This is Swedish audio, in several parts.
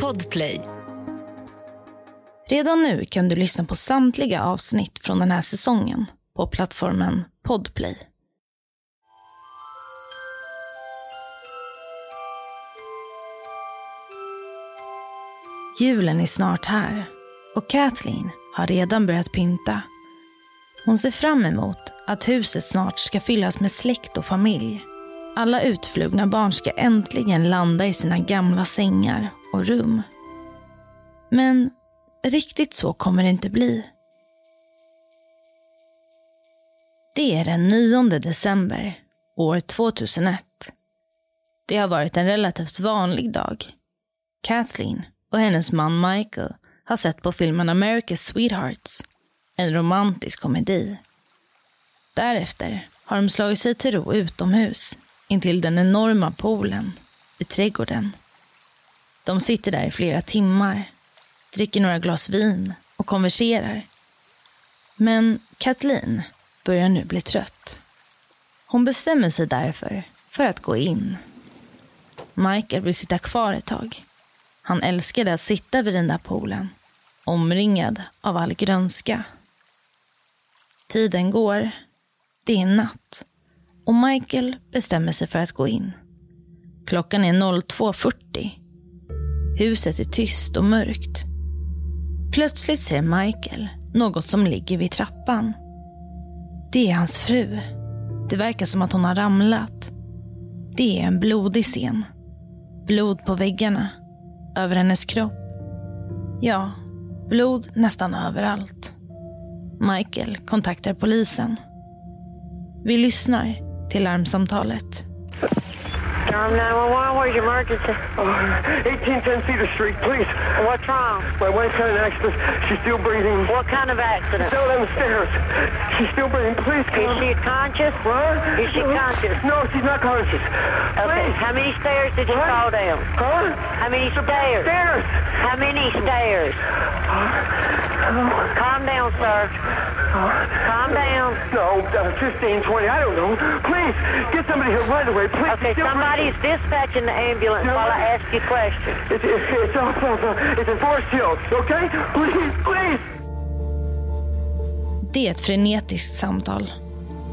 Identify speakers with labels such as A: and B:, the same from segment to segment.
A: Podplay. Redan nu kan du lyssna på samtliga avsnitt från den här säsongen på plattformen Podplay. Julen är snart här och Kathleen har redan börjat pynta. Hon ser fram emot att huset snart ska fyllas med släkt och familj. Alla utflugna barn ska äntligen landa i sina gamla sängar och rum. Men riktigt så kommer det inte bli. Det är den 9 december, år 2001. Det har varit en relativt vanlig dag. Kathleen och hennes man Michael har sett på filmen America's Sweethearts, en romantisk komedi. Därefter har de slagit sig till ro utomhus intill den enorma poolen i trädgården. De sitter där i flera timmar, dricker några glas vin och konverserar. Men Kathleen börjar nu bli trött. Hon bestämmer sig därför för att gå in. Michael vill sitta kvar ett tag. Han älskade att sitta vid den där poolen, omringad av all grönska. Tiden går. Det är natt och Michael bestämmer sig för att gå in. Klockan är 02.40. Huset är tyst och mörkt. Plötsligt ser Michael något som ligger vid trappan. Det är hans fru. Det verkar som att hon har ramlat. Det är en blodig scen. Blod på väggarna. Över hennes kropp. Ja, blod nästan överallt. Michael kontaktar polisen. Vi lyssnar till larmsamtalet.
B: Tom 911, where's your emergency?
C: Uh, 1810 Cedar Street, please.
B: What's wrong?
C: My wife had an accident. She's still breathing.
B: What kind of accident?
C: Down on the stairs. She's still breathing. Please come.
B: Is she conscious?
C: What?
B: Is she conscious?
C: No, she's not conscious.
B: Okay.
C: Please.
B: How many stairs did you
C: What?
B: fall down?
C: Huh?
B: How many stairs?
C: Stairs.
B: How many stairs? Calm down, sir. Calm down.
C: No, uh, 15, 20, I don't know. Please, get somebody here right away. Please.
B: Okay, somebody's dispatching the ambulance
C: No.
B: while I ask you questions.
C: It's, it's, it's off of, uh, it's in Forest Hills, okay? Please, please.
A: Det är ett frenetiskt samtal.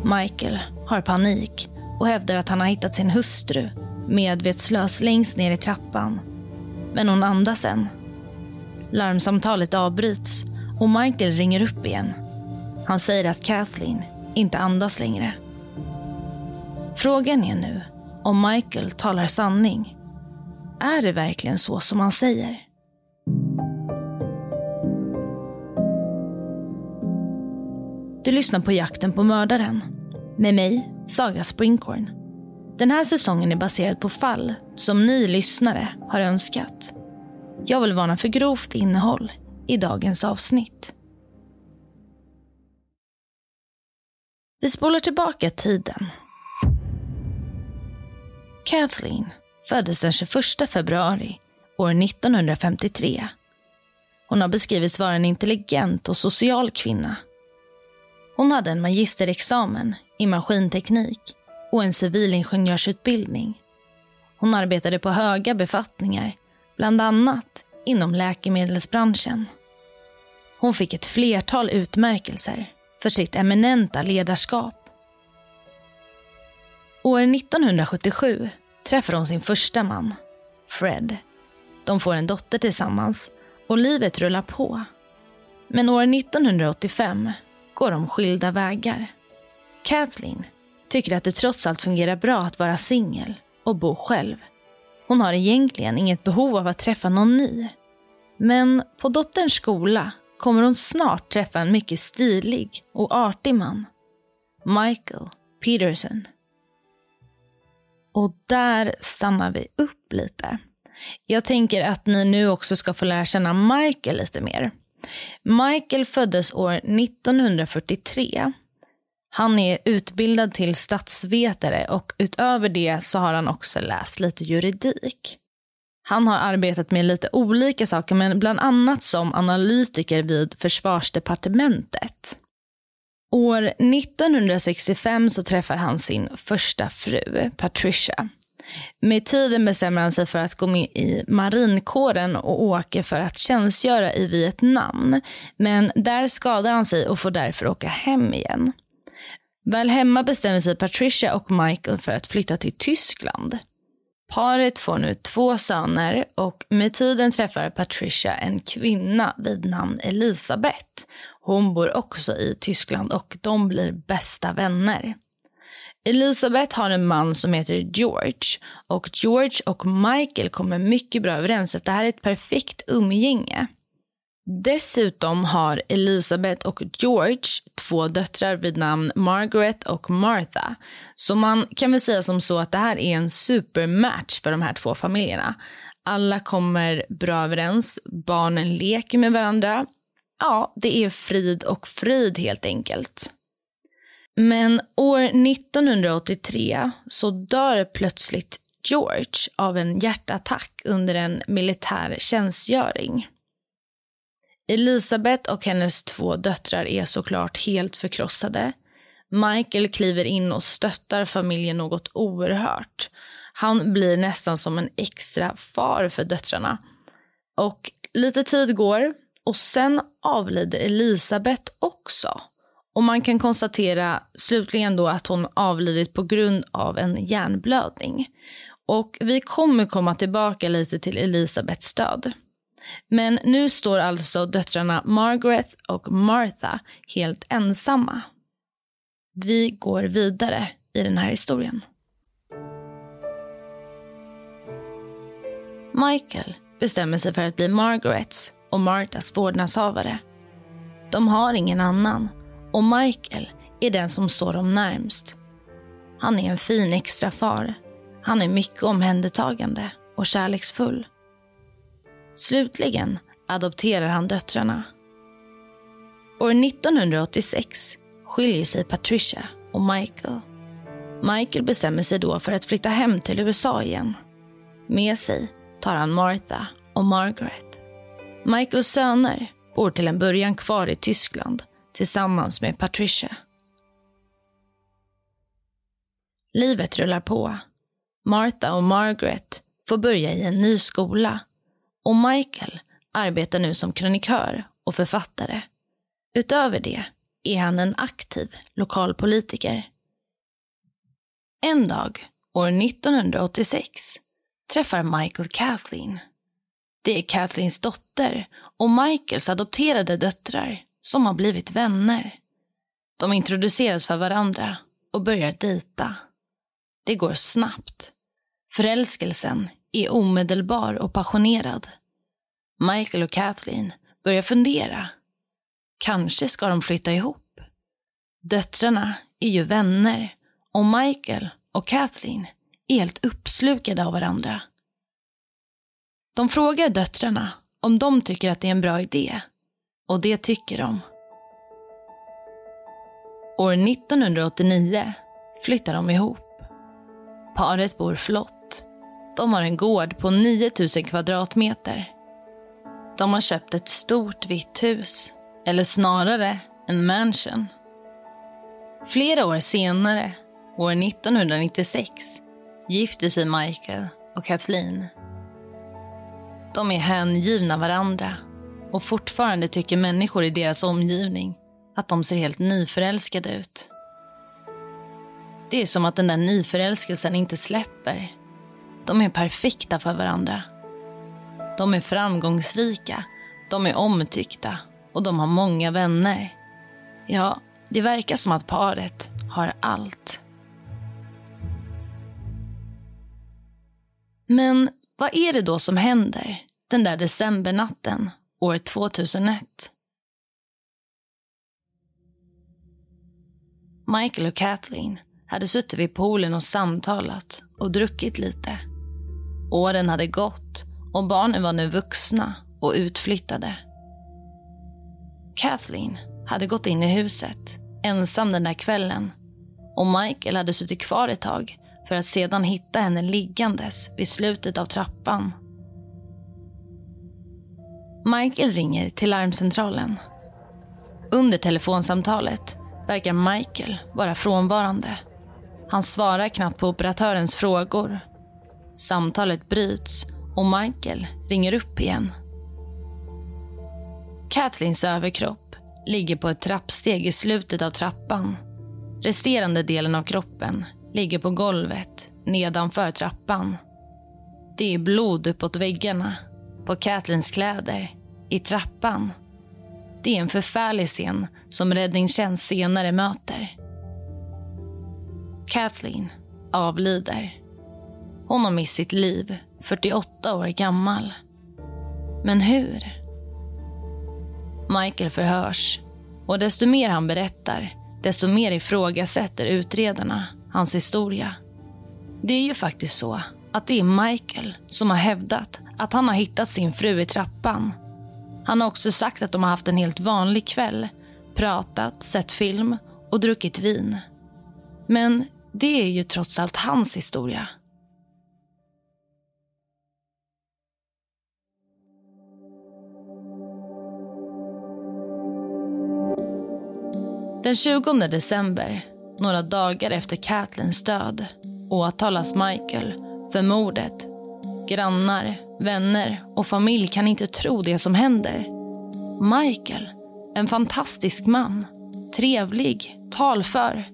A: Michael har panik och hävdar att han har hittat sin hustru medvetslös längst ner i trappan. Men hon andas än. Larmsamtalet avbryts och Michael ringer upp igen. Han säger att Kathleen inte andas längre. Frågan är nu om Michael talar sanning. Är det verkligen så som han säger? Du lyssnar på Jakten på mördaren. Med mig, Saga Springhorn. Den här säsongen är baserad på fall som ni lyssnare har önskat. Jag vill varna för grovt innehåll i dagens avsnitt. Vi spolar tillbaka tiden. Kathleen föddes den 21 februari år 1953. Hon har beskrivits vara en intelligent och social kvinna. Hon hade en magisterexamen i maskinteknik och en civilingenjörsutbildning. Hon arbetade på höga befattningar, bland annat inom läkemedelsbranschen. Hon fick ett flertal utmärkelser för sitt eminenta ledarskap. År 1977 träffar hon sin första man, Fred. De får en dotter tillsammans och livet rullar på. Men år 1985 går de skilda vägar. Kathleen tycker att det trots allt fungerar bra att vara singel och bo själv. Hon har egentligen inget behov av att träffa någon ny. Men på dotterns skola kommer hon snart träffa en mycket stilig och artig man. Michael Peterson. Och där stannar vi upp lite. Jag tänker att ni nu också ska få lära känna Michael lite mer. Michael föddes år 1943. Han är utbildad till statsvetare och utöver det så har han också läst lite juridik. Han har arbetat med lite olika saker men bland annat som analytiker vid försvarsdepartementet. År 1965 så träffar han sin första fru, Patricia. Med tiden bestämmer han sig för att gå med i marinkåren och åker för att tjänstgöra i Vietnam. Men där skadar han sig och får därför åka hem igen. Väl hemma bestämmer sig Patricia och Michael för att flytta till Tyskland. Paret får nu två söner och med tiden träffar Patricia en kvinna vid namn Elisabeth. Hon bor också i Tyskland och de blir bästa vänner. Elisabeth har en man som heter George och George och Michael kommer mycket bra överens. det här är ett perfekt umgänge. Dessutom har Elisabeth och George två döttrar vid namn Margaret och Martha. Så man kan väl säga som så att det här är en supermatch för de här två familjerna. Alla kommer bra överens, barnen leker med varandra. Ja, det är frid och fröjd helt enkelt. Men år 1983 så dör plötsligt George av en hjärtattack under en militär tjänstgöring. Elisabeth och hennes två döttrar är såklart helt förkrossade. Michael kliver in och stöttar familjen något oerhört. Han blir nästan som en extra far för döttrarna. Och lite tid går och sen avlider Elisabeth också. Och man kan konstatera slutligen då att hon avlidit på grund av en hjärnblödning. Och vi kommer komma tillbaka lite till Elisabeths död. Men nu står alltså döttrarna Margaret och Martha helt ensamma. Vi går vidare i den här historien. Michael bestämmer sig för att bli Margarets och Marthas vårdnadshavare. De har ingen annan och Michael är den som står dem närmst. Han är en fin extrafar. Han är mycket omhändertagande och kärleksfull. Slutligen adopterar han döttrarna. År 1986 skiljer sig Patricia och Michael. Michael bestämmer sig då för att flytta hem till USA igen. Med sig tar han Martha och Margaret. Michaels söner bor till en början kvar i Tyskland tillsammans med Patricia. Livet rullar på. Martha och Margaret får börja i en ny skola och Michael arbetar nu som krönikör och författare. Utöver det är han en aktiv lokalpolitiker. En dag, år 1986, träffar Michael Kathleen. Det är Kathleens dotter och Michaels adopterade döttrar som har blivit vänner. De introduceras för varandra och börjar dejta. Det går snabbt. Förälskelsen är omedelbar och passionerad. Michael och Kathleen börjar fundera. Kanske ska de flytta ihop. Döttrarna är ju vänner och Michael och Kathleen är helt uppslukade av varandra. De frågar döttrarna om de tycker att det är en bra idé. Och det tycker de. År 1989 flyttar de ihop. Paret bor flott. De har en gård på 9000 kvadratmeter. De har köpt ett stort vitt hus, eller snarare en mansion. Flera år senare, år 1996, gifter sig Michael och Kathleen. De är hängivna varandra och fortfarande tycker människor i deras omgivning att de ser helt nyförälskade ut. Det är som att den där nyförälskelsen inte släpper. De är perfekta för varandra. De är framgångsrika, de är omtyckta och de har många vänner. Ja, det verkar som att paret har allt. Men vad är det då som händer den där decembernatten år 2001? Michael och Kathleen hade suttit vid poolen och samtalat och druckit lite. Åren hade gått och barnen var nu vuxna och utflyttade. Kathleen hade gått in i huset, ensam den där kvällen och Michael hade suttit kvar ett tag för att sedan hitta henne liggandes vid slutet av trappan. Michael ringer till larmcentralen. Under telefonsamtalet verkar Michael vara frånvarande. Han svarar knappt på operatörens frågor Samtalet bryts och Michael ringer upp igen. Kathleens överkropp ligger på ett trappsteg i slutet av trappan. Resterande delen av kroppen ligger på golvet nedanför trappan. Det är blod uppåt väggarna, på Kathleens kläder, i trappan. Det är en förfärlig scen som räddningstjänst senare möter. Kathleen avlider. Hon har mist sitt liv, 48 år gammal. Men hur? Michael förhörs och desto mer han berättar, desto mer ifrågasätter utredarna hans historia. Det är ju faktiskt så att det är Michael som har hävdat att han har hittat sin fru i trappan. Han har också sagt att de har haft en helt vanlig kväll, pratat, sett film och druckit vin. Men det är ju trots allt hans historia. Den 20 december, några dagar efter Kathleens död, åtalas Michael för mordet. Grannar, vänner och familj kan inte tro det som händer. Michael, en fantastisk man, trevlig, talför.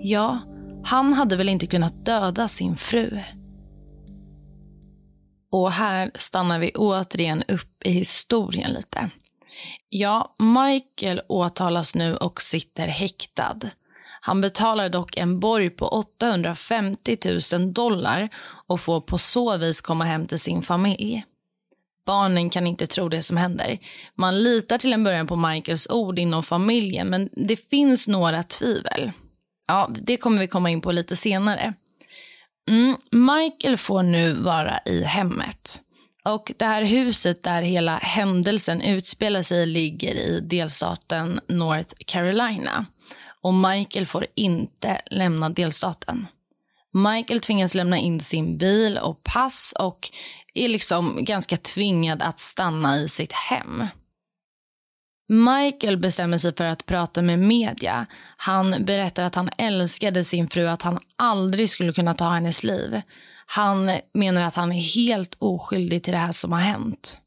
A: Ja, han hade väl inte kunnat döda sin fru. Och här stannar vi återigen upp i historien lite. Ja, Michael åtalas nu och sitter häktad. Han betalar dock en borg på 850 000 dollar och får på så vis komma hem till sin familj. Barnen kan inte tro det som händer. Man litar till en början på Michaels ord inom familjen men det finns några tvivel. Ja, det kommer vi komma in på lite senare. Mm, Michael får nu vara i hemmet. Och Det här huset där hela händelsen utspelar sig ligger i delstaten North Carolina. Och Michael får inte lämna delstaten. Michael tvingas lämna in sin bil och pass och är liksom ganska tvingad att stanna i sitt hem. Michael bestämmer sig för att prata med media. Han berättar att han älskade sin fru, att han aldrig skulle kunna ta hennes liv. Han menar att han är helt oskyldig till det här som har hänt.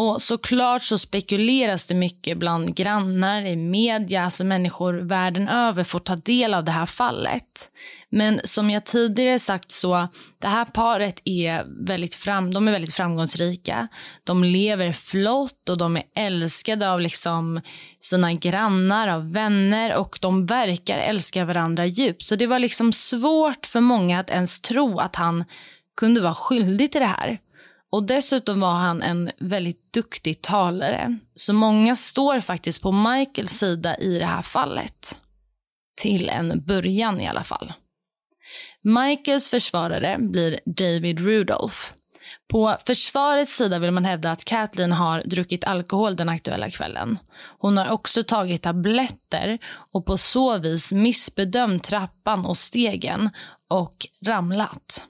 A: Och såklart så spekuleras det mycket bland grannar, i media, alltså människor världen över får ta del av det här fallet. Men som jag tidigare sagt så, det här paret är väldigt, fram, de är väldigt framgångsrika. De lever flott och de är älskade av liksom sina grannar, av vänner och de verkar älska varandra djupt. Så det var liksom svårt för många att ens tro att han kunde vara skyldig till det här. Och dessutom var han en väldigt duktig talare. Så många står faktiskt på Michaels sida i det här fallet. Till en början i alla fall. Michaels försvarare blir David Rudolph. På försvarets sida vill man hävda att Kathleen har druckit alkohol den aktuella kvällen. Hon har också tagit tabletter och på så vis missbedömt trappan och stegen och ramlat.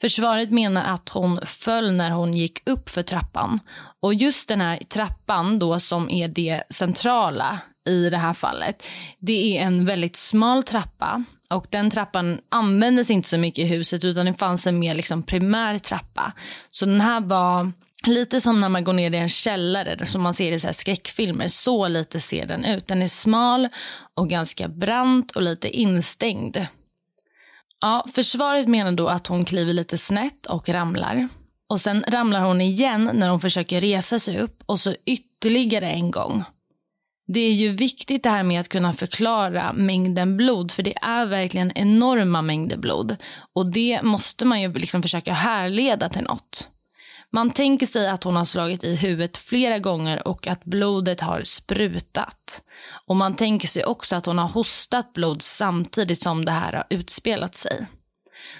A: Försvaret menar att hon föll när hon gick upp för trappan. Och just den här trappan då som är det centrala i det här fallet. Det är en väldigt smal trappa och den trappan användes inte så mycket i huset utan det fanns en mer liksom primär trappa. Så den här var lite som när man går ner i en källare som man ser i så här skräckfilmer. Så lite ser den ut. Den är smal och ganska brant och lite instängd. Ja, försvaret menar då att hon kliver lite snett och ramlar. Och Sen ramlar hon igen när hon försöker resa sig upp och så ytterligare en gång. Det är ju viktigt det här med att kunna förklara mängden blod för det är verkligen enorma mängder blod. Och det måste man ju liksom försöka härleda till något. Man tänker sig att hon har slagit i huvudet flera gånger och att blodet har sprutat. Och Man tänker sig också att hon har hostat blod samtidigt som det här har utspelat sig.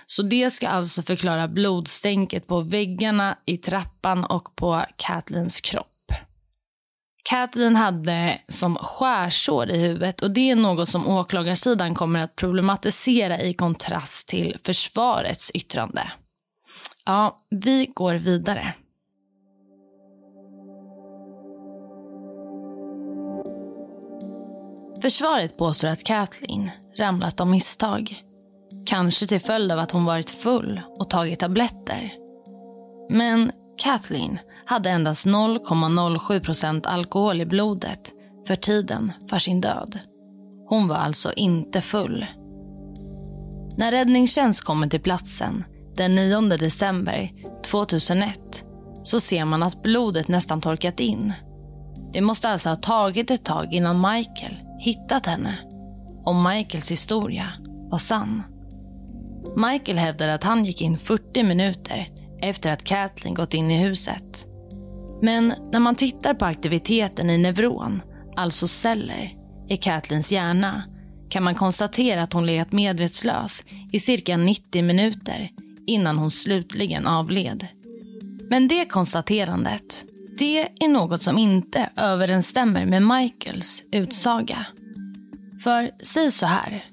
A: Så det ska alltså förklara blodstänket på väggarna, i trappan och på Kathlins kropp. Kathleen hade som skärsår i huvudet och det är något som åklagarsidan kommer att problematisera i kontrast till försvarets yttrande. Ja, vi går vidare. Försvaret påstår att Kathleen ramlat av misstag. Kanske till följd av att hon varit full och tagit tabletter. Men Kathleen hade endast 0,07 procent alkohol i blodet för tiden för sin död. Hon var alltså inte full. När räddningstjänst kommer till platsen den 9 december 2001 så ser man att blodet nästan torkat in. Det måste alltså ha tagit ett tag innan Michael hittat henne. Om Michaels historia var sann. Michael hävdade att han gick in 40 minuter efter att Kathleen gått in i huset. Men när man tittar på aktiviteten i neuron, alltså celler, i Kathleens hjärna kan man konstatera att hon legat medvetslös i cirka 90 minuter innan hon slutligen avled. Men det konstaterandet, det är något som inte överensstämmer med Michaels utsaga. För säg så här.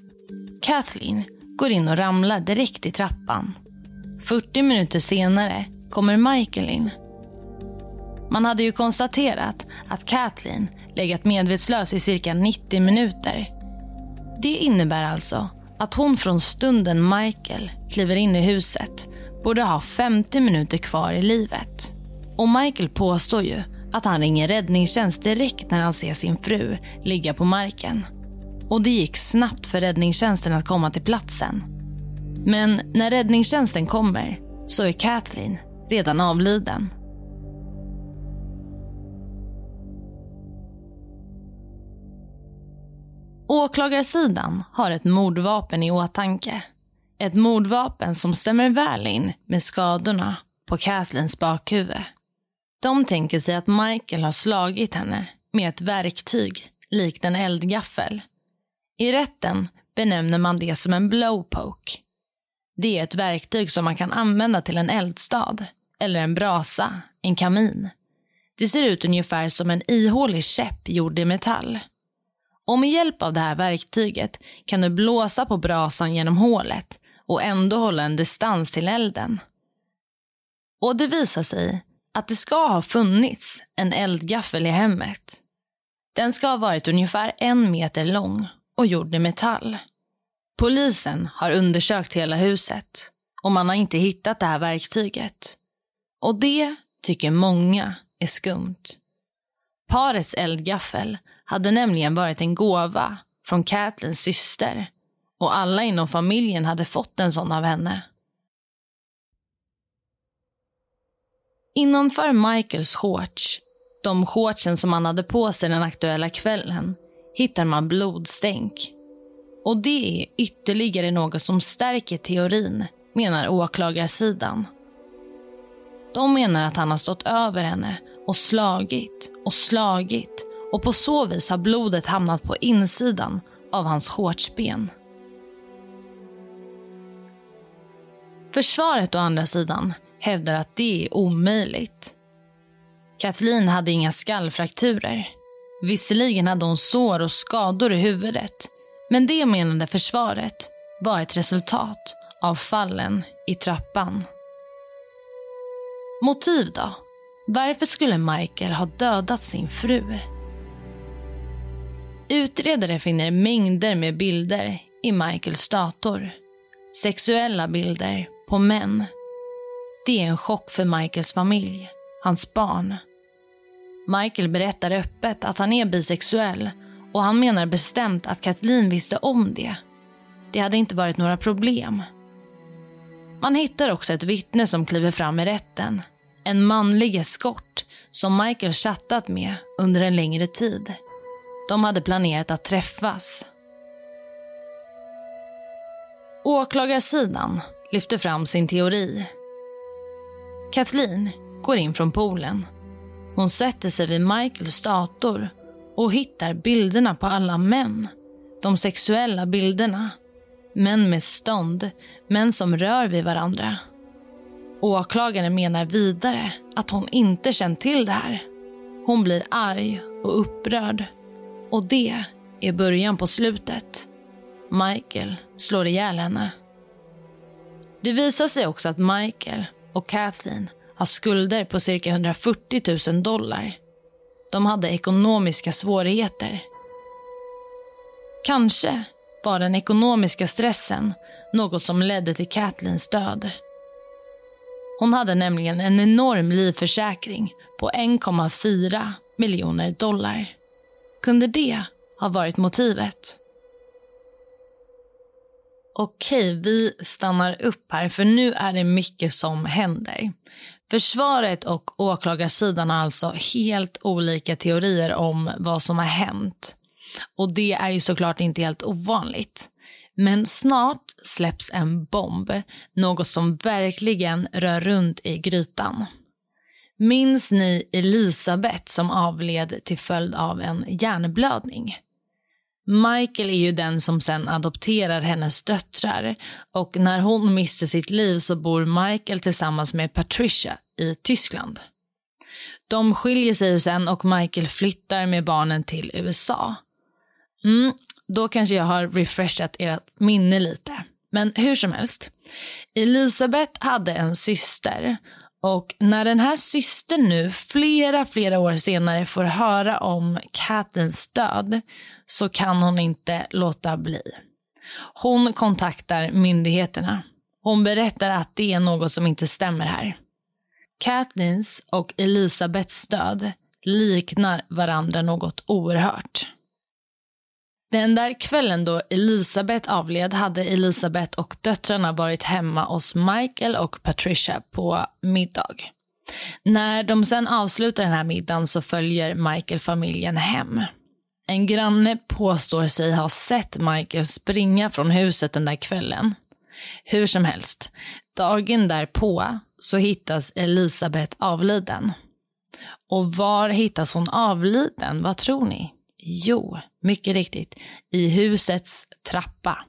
A: Kathleen går in och ramlar direkt i trappan. 40 minuter senare kommer Michael in. Man hade ju konstaterat att Kathleen legat medvetslös i cirka 90 minuter. Det innebär alltså att hon från stunden Michael kliver in i huset borde ha 50 minuter kvar i livet. Och Michael påstår ju att han ringer räddningstjänst direkt när han ser sin fru ligga på marken. Och det gick snabbt för räddningstjänsten att komma till platsen. Men när räddningstjänsten kommer så är Kathleen redan avliden. Åklagarsidan har ett mordvapen i åtanke. Ett mordvapen som stämmer väl in med skadorna på Kathleens bakhuvud. De tänker sig att Michael har slagit henne med ett verktyg likt en eldgaffel. I rätten benämner man det som en blowpoke. Det är ett verktyg som man kan använda till en eldstad eller en brasa, en kamin. Det ser ut ungefär som en ihålig käpp gjord i metall. Och med hjälp av det här verktyget kan du blåsa på brasan genom hålet och ändå hålla en distans till elden. Och det visar sig att det ska ha funnits en eldgaffel i hemmet. Den ska ha varit ungefär en meter lång och gjord i metall. Polisen har undersökt hela huset och man har inte hittat det här verktyget. Och det tycker många är skumt. Parets eldgaffel hade nämligen varit en gåva från Kathlens syster och alla inom familjen hade fått en sån av henne. Innanför Michaels shorts, de shortsen som han hade på sig den aktuella kvällen, hittar man blodstänk. Och det är ytterligare något som stärker teorin, menar åklagarsidan. De menar att han har stått över henne och slagit och slagit och på så vis har blodet hamnat på insidan av hans shortsben. Försvaret å andra sidan hävdar att det är omöjligt. Kathleen hade inga skallfrakturer. Visserligen hade hon sår och skador i huvudet men det menade försvaret var ett resultat av fallen i trappan. Motiv då? Varför skulle Michael ha dödat sin fru? Utredare finner mängder med bilder i Michaels dator. Sexuella bilder på män. Det är en chock för Michaels familj, hans barn. Michael berättar öppet att han är bisexuell och han menar bestämt att Kathleen visste om det. Det hade inte varit några problem. Man hittar också ett vittne som kliver fram i rätten. En manlig eskort som Michael chattat med under en längre tid. De hade planerat att träffas. Åklagarsidan lyfter fram sin teori. Kathleen går in från poolen. Hon sätter sig vid Michaels dator och hittar bilderna på alla män. De sexuella bilderna. Män med stånd, män som rör vid varandra. Åklagaren menar vidare att hon inte känt till det här. Hon blir arg och upprörd. Och det är början på slutet. Michael slår ihjäl henne. Det visar sig också att Michael och Kathleen har skulder på cirka 140 000 dollar. De hade ekonomiska svårigheter. Kanske var den ekonomiska stressen något som ledde till Kathleens död. Hon hade nämligen en enorm livförsäkring på 1,4 miljoner dollar. Kunde det ha varit motivet? Okej, vi stannar upp här för nu är det mycket som händer. Försvaret och åklagarsidan har alltså helt olika teorier om vad som har hänt. Och det är ju såklart inte helt ovanligt. Men snart släpps en bomb, något som verkligen rör runt i grytan. Minns ni Elisabeth som avled till följd av en hjärnblödning? Michael är ju den som sen adopterar hennes döttrar och när hon mister sitt liv så bor Michael tillsammans med Patricia i Tyskland. De skiljer sig sen och Michael flyttar med barnen till USA. Mm, då kanske jag har refreshat ert minne lite. Men hur som helst. Elisabeth hade en syster och när den här systern nu flera, flera år senare får höra om Katens död så kan hon inte låta bli. Hon kontaktar myndigheterna. Hon berättar att det är något som inte stämmer här. Katnins och Elisabeths död liknar varandra något oerhört. Den där kvällen då Elisabeth avled hade Elisabeth och döttrarna varit hemma hos Michael och Patricia på middag. När de sen avslutar den här middagen så följer Michael familjen hem. En granne påstår sig ha sett Michael springa från huset den där kvällen. Hur som helst, dagen därpå så hittas Elisabeth avliden. Och var hittas hon avliden? Vad tror ni? Jo, mycket riktigt, i husets trappa.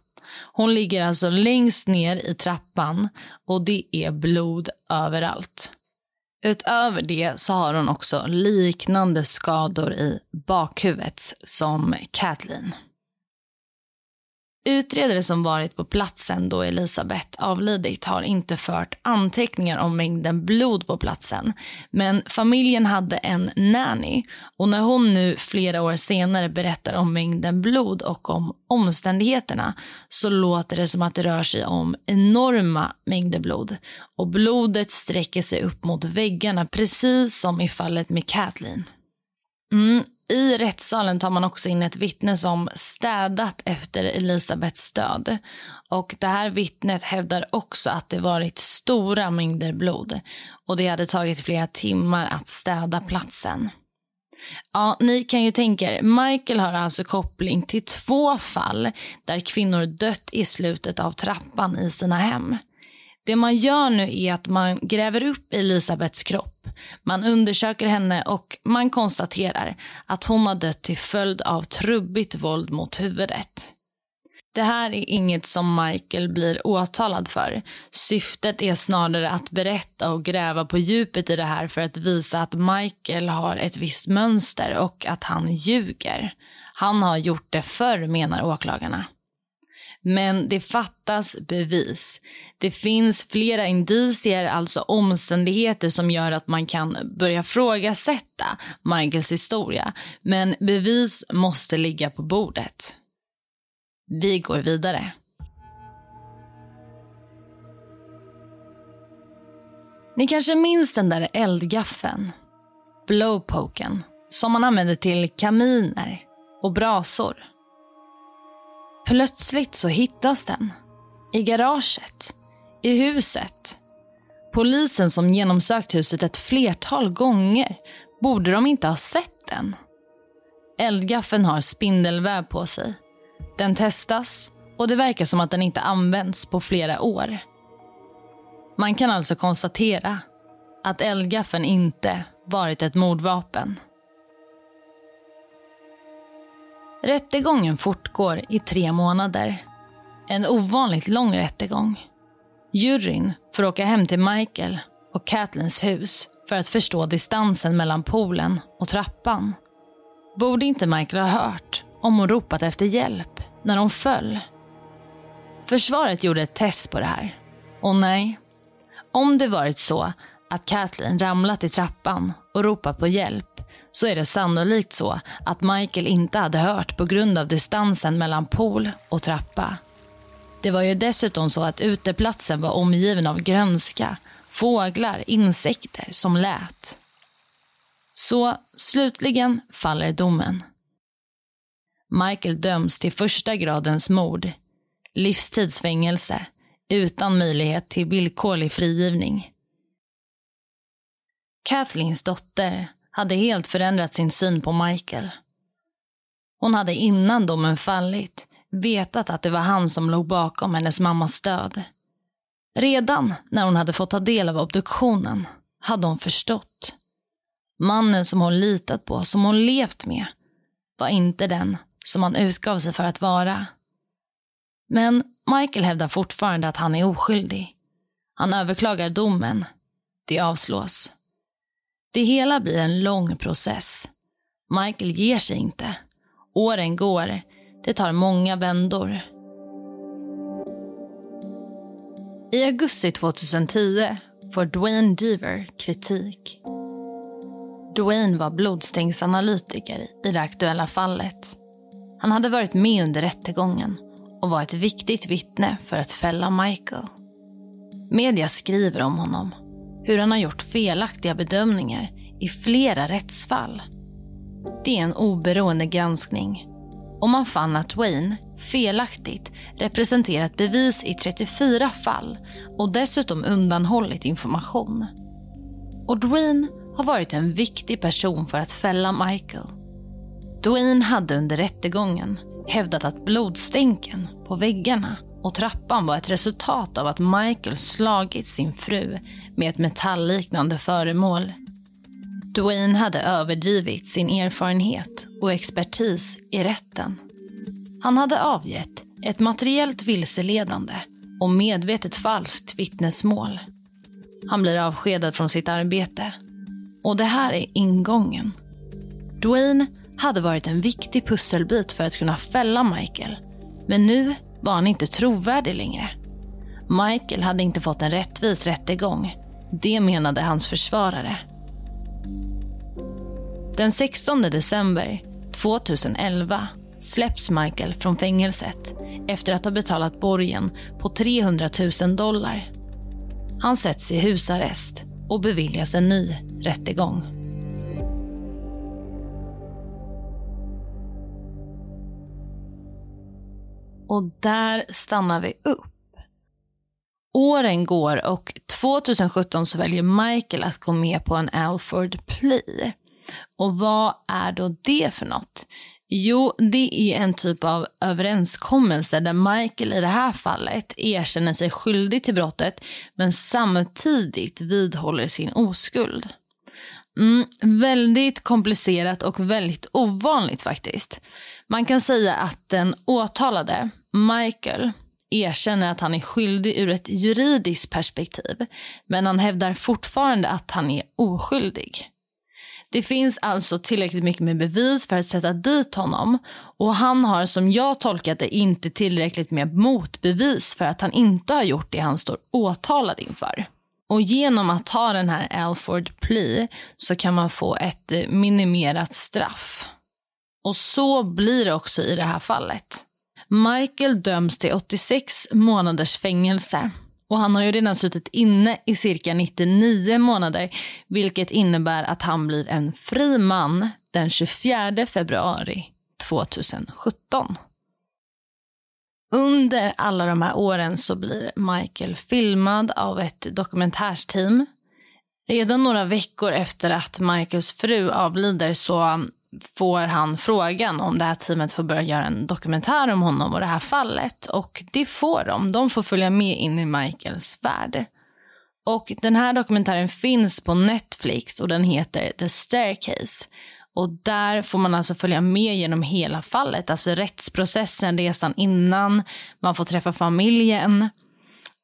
A: Hon ligger alltså längst ner i trappan och det är blod överallt. Utöver det så har hon också liknande skador i bakhuvudet som Kathleen. Utredare som varit på platsen då Elisabeth avlidit har inte fört anteckningar om mängden blod på platsen. Men familjen hade en nanny och när hon nu flera år senare berättar om mängden blod och om omständigheterna så låter det som att det rör sig om enorma mängder blod. Och blodet sträcker sig upp mot väggarna precis som i fallet med Kathleen. Mm, i rättssalen tar man också in ett vittne som städat efter Elisabeths död. Och det här vittnet hävdar också att det varit stora mängder blod och det hade tagit flera timmar att städa platsen. Ja, ni kan ju tänka er, Michael har alltså koppling till två fall där kvinnor dött i slutet av trappan i sina hem. Det man gör nu är att man gräver upp Elisabeths kropp. Man undersöker henne och man konstaterar att hon har dött till följd av trubbigt våld mot huvudet. Det här är inget som Michael blir åtalad för. Syftet är snarare att berätta och gräva på djupet i det här för att visa att Michael har ett visst mönster och att han ljuger. Han har gjort det förr, menar åklagarna. Men det fattas bevis. Det finns flera indicier, alltså omständigheter som gör att man kan börja frågasätta Michaels historia. Men bevis måste ligga på bordet. Vi går vidare. Ni kanske minns den där eldgaffeln, blowpoken, som man använde till kaminer och brasor. Plötsligt så hittas den. I garaget. I huset. Polisen som genomsökt huset ett flertal gånger, borde de inte ha sett den? Eldgaffeln har spindelväv på sig. Den testas och det verkar som att den inte använts på flera år. Man kan alltså konstatera att eldgaffeln inte varit ett mordvapen. Rättegången fortgår i tre månader. En ovanligt lång rättegång. Juryn får åka hem till Michael och Kathlens hus för att förstå distansen mellan poolen och trappan. Borde inte Michael ha hört om hon ropat efter hjälp när hon föll? Försvaret gjorde ett test på det här. Och nej, om det varit så att Kathleen ramlat i trappan och ropat på hjälp så är det sannolikt så att Michael inte hade hört på grund av distansen mellan pool och trappa. Det var ju dessutom så att uteplatsen var omgiven av grönska, fåglar, insekter som lät. Så slutligen faller domen. Michael döms till första gradens mord, livstidsfängelse utan möjlighet till villkorlig frigivning. Kathleens dotter hade helt förändrat sin syn på Michael. Hon hade innan domen fallit vetat att det var han som låg bakom hennes mammas död. Redan när hon hade fått ta del av obduktionen hade hon förstått. Mannen som hon litat på, som hon levt med, var inte den som han utgav sig för att vara. Men Michael hävdar fortfarande att han är oskyldig. Han överklagar domen. Det avslås. Det hela blir en lång process. Michael ger sig inte. Åren går. Det tar många vändor. I augusti 2010 får Dwayne Deaver kritik. Dwayne var blodstängsanalytiker i det aktuella fallet. Han hade varit med under rättegången och var ett viktigt vittne för att fälla Michael. Media skriver om honom, hur han har gjort felaktiga bedömningar i flera rättsfall. Det är en oberoende granskning och man fann att Wayne felaktigt representerat bevis i 34 fall och dessutom undanhållit information. Och Dwayne har varit en viktig person för att fälla Michael. Dwayne hade under rättegången hävdat att blodstänken på väggarna och trappan var ett resultat av att Michael slagit sin fru med ett metallliknande föremål. Dwayne hade överdrivit sin erfarenhet och expertis i rätten. Han hade avgett ett materiellt vilseledande och medvetet falskt vittnesmål. Han blir avskedad från sitt arbete. Och det här är ingången. Dwayne hade varit en viktig pusselbit för att kunna fälla Michael. Men nu var han inte trovärdig längre. Michael hade inte fått en rättvis rättegång. Det menade hans försvarare. Den 16 december 2011 släpps Michael från fängelset efter att ha betalat borgen på 300 000 dollar. Han sätts i husarrest och beviljas en ny rättegång. Och där stannar vi upp. Åren går och 2017 så väljer Michael att gå med på en Alford plea. Och vad är då det för något? Jo, det är en typ av överenskommelse där Michael i det här fallet erkänner sig skyldig till brottet men samtidigt vidhåller sin oskuld. Mm, väldigt komplicerat och väldigt ovanligt faktiskt. Man kan säga att den åtalade, Michael, erkänner att han är skyldig ur ett juridiskt perspektiv men han hävdar fortfarande att han är oskyldig. Det finns alltså tillräckligt mycket med bevis för att sätta dit honom och han har som jag tolkat det inte tillräckligt med motbevis för att han inte har gjort det han står åtalad inför. Och genom att ta den här Alford plea så kan man få ett eh, minimerat straff. Och så blir det också i det här fallet. Michael döms till 86 månaders fängelse och han har ju redan suttit inne i cirka 99 månader vilket innebär att han blir en fri man den 24 februari 2017. Under alla de här åren så blir Michael filmad av ett dokumentärsteam. Redan några veckor efter att Michaels fru avlider så får han frågan om det här teamet får börja göra en dokumentär om honom och det här fallet. Och det får de. De får följa med in i Michaels värld. Och den här dokumentären finns på Netflix och den heter The Staircase. Och där får man alltså följa med genom hela fallet, alltså rättsprocessen, resan innan, man får träffa familjen.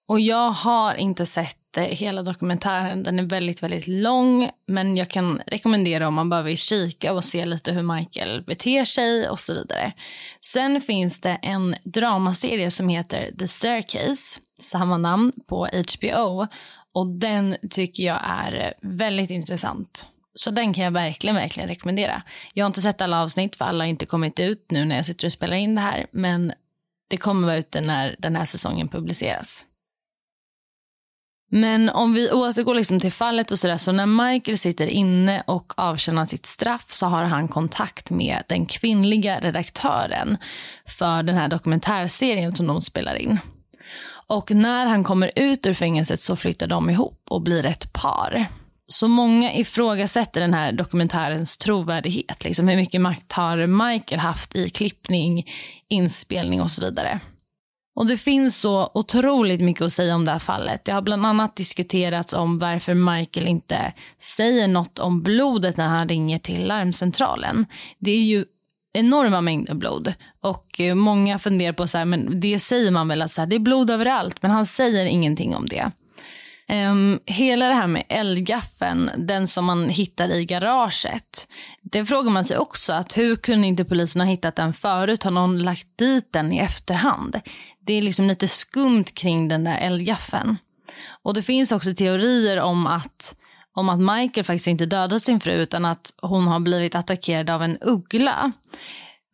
A: Och jag har inte sett eh, hela dokumentären. Den är väldigt, väldigt lång, men jag kan rekommendera om man bara vill kika och se lite hur Michael beter sig och så vidare. Sen finns det en dramaserie som heter The Staircase, samma namn på HBO och den tycker jag är väldigt intressant. Så den kan jag verkligen, verkligen rekommendera. Jag har inte sett alla avsnitt för alla har inte kommit ut nu när jag sitter och spelar in det här, men Det kommer vara ute när den här säsongen publiceras. Men om vi återgår liksom till fallet och sådär, så när Michael sitter inne och avtjänar sitt straff så har han kontakt med den kvinnliga redaktören för den här dokumentärserien som de spelar in. Och när han kommer ut ur fängelset så flyttar de ihop och blir ett par. Så många ifrågasätter den här dokumentärens trovärdighet. Liksom hur mycket makt har Michael haft i klippning, inspelning och så vidare. Och Det finns så otroligt mycket att säga om det här fallet. Det har bland annat diskuterats om varför Michael inte säger något om blodet när han ringer till larmcentralen. Det är ju enorma mängder blod. Och eh, Många funderar på så här, men det säger man väl att så här, det är blod överallt, men han säger ingenting om det. Um, hela det här med eldgaffeln, den som man hittar i garaget. Det frågar man sig också, att hur kunde inte polisen ha hittat den förut? Har någon lagt dit den i efterhand? Det är liksom lite skumt kring den där eldgaffeln. Och det finns också teorier om att, om att Michael faktiskt inte dödat sin fru utan att hon har blivit attackerad av en uggla.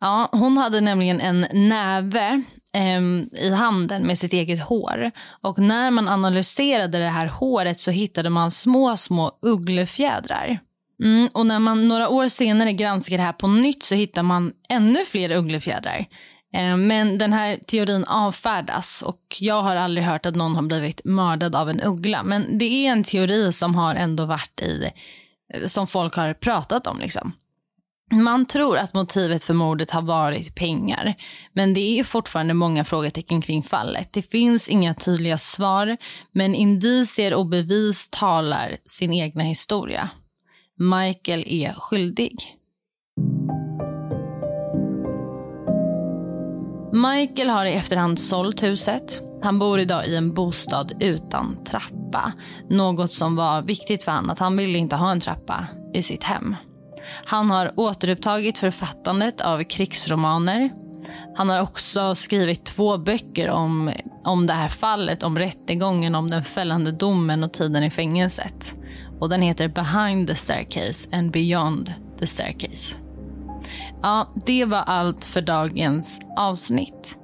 A: Ja, hon hade nämligen en näve Ehm, i handen med sitt eget hår. Och när man analyserade det här håret så hittade man små, små ugglefjädrar. Mm, och när man några år senare granskar det här på nytt så hittar man ännu fler ugglefjädrar. Ehm, men den här teorin avfärdas och jag har aldrig hört att någon har blivit mördad av en uggla. Men det är en teori som har ändå varit i, eh, som folk har pratat om liksom. Man tror att motivet för mordet har varit pengar. Men det är fortfarande många frågetecken kring fallet. Det finns inga tydliga svar, men indicier och bevis talar sin egna historia. Michael är skyldig. Michael har i efterhand sålt huset. Han bor idag i en bostad utan trappa. Något som var viktigt för honom, att han ville inte ha en trappa i sitt hem. Han har återupptagit författandet av krigsromaner. Han har också skrivit två böcker om, om det här fallet, om rättegången, om den fällande domen och tiden i fängelset. Och Den heter Behind the Staircase and Beyond the Staircase. Ja, det var allt för dagens avsnitt.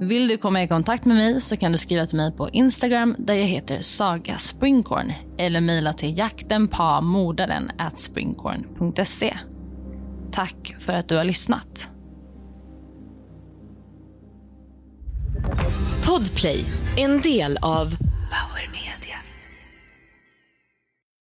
A: Vill du komma i kontakt med mig så kan du skriva till mig på Instagram där jag heter Saga Springkorn eller mejla till jaktenpamordaren Tack för att du har lyssnat.
D: Podplay, en del av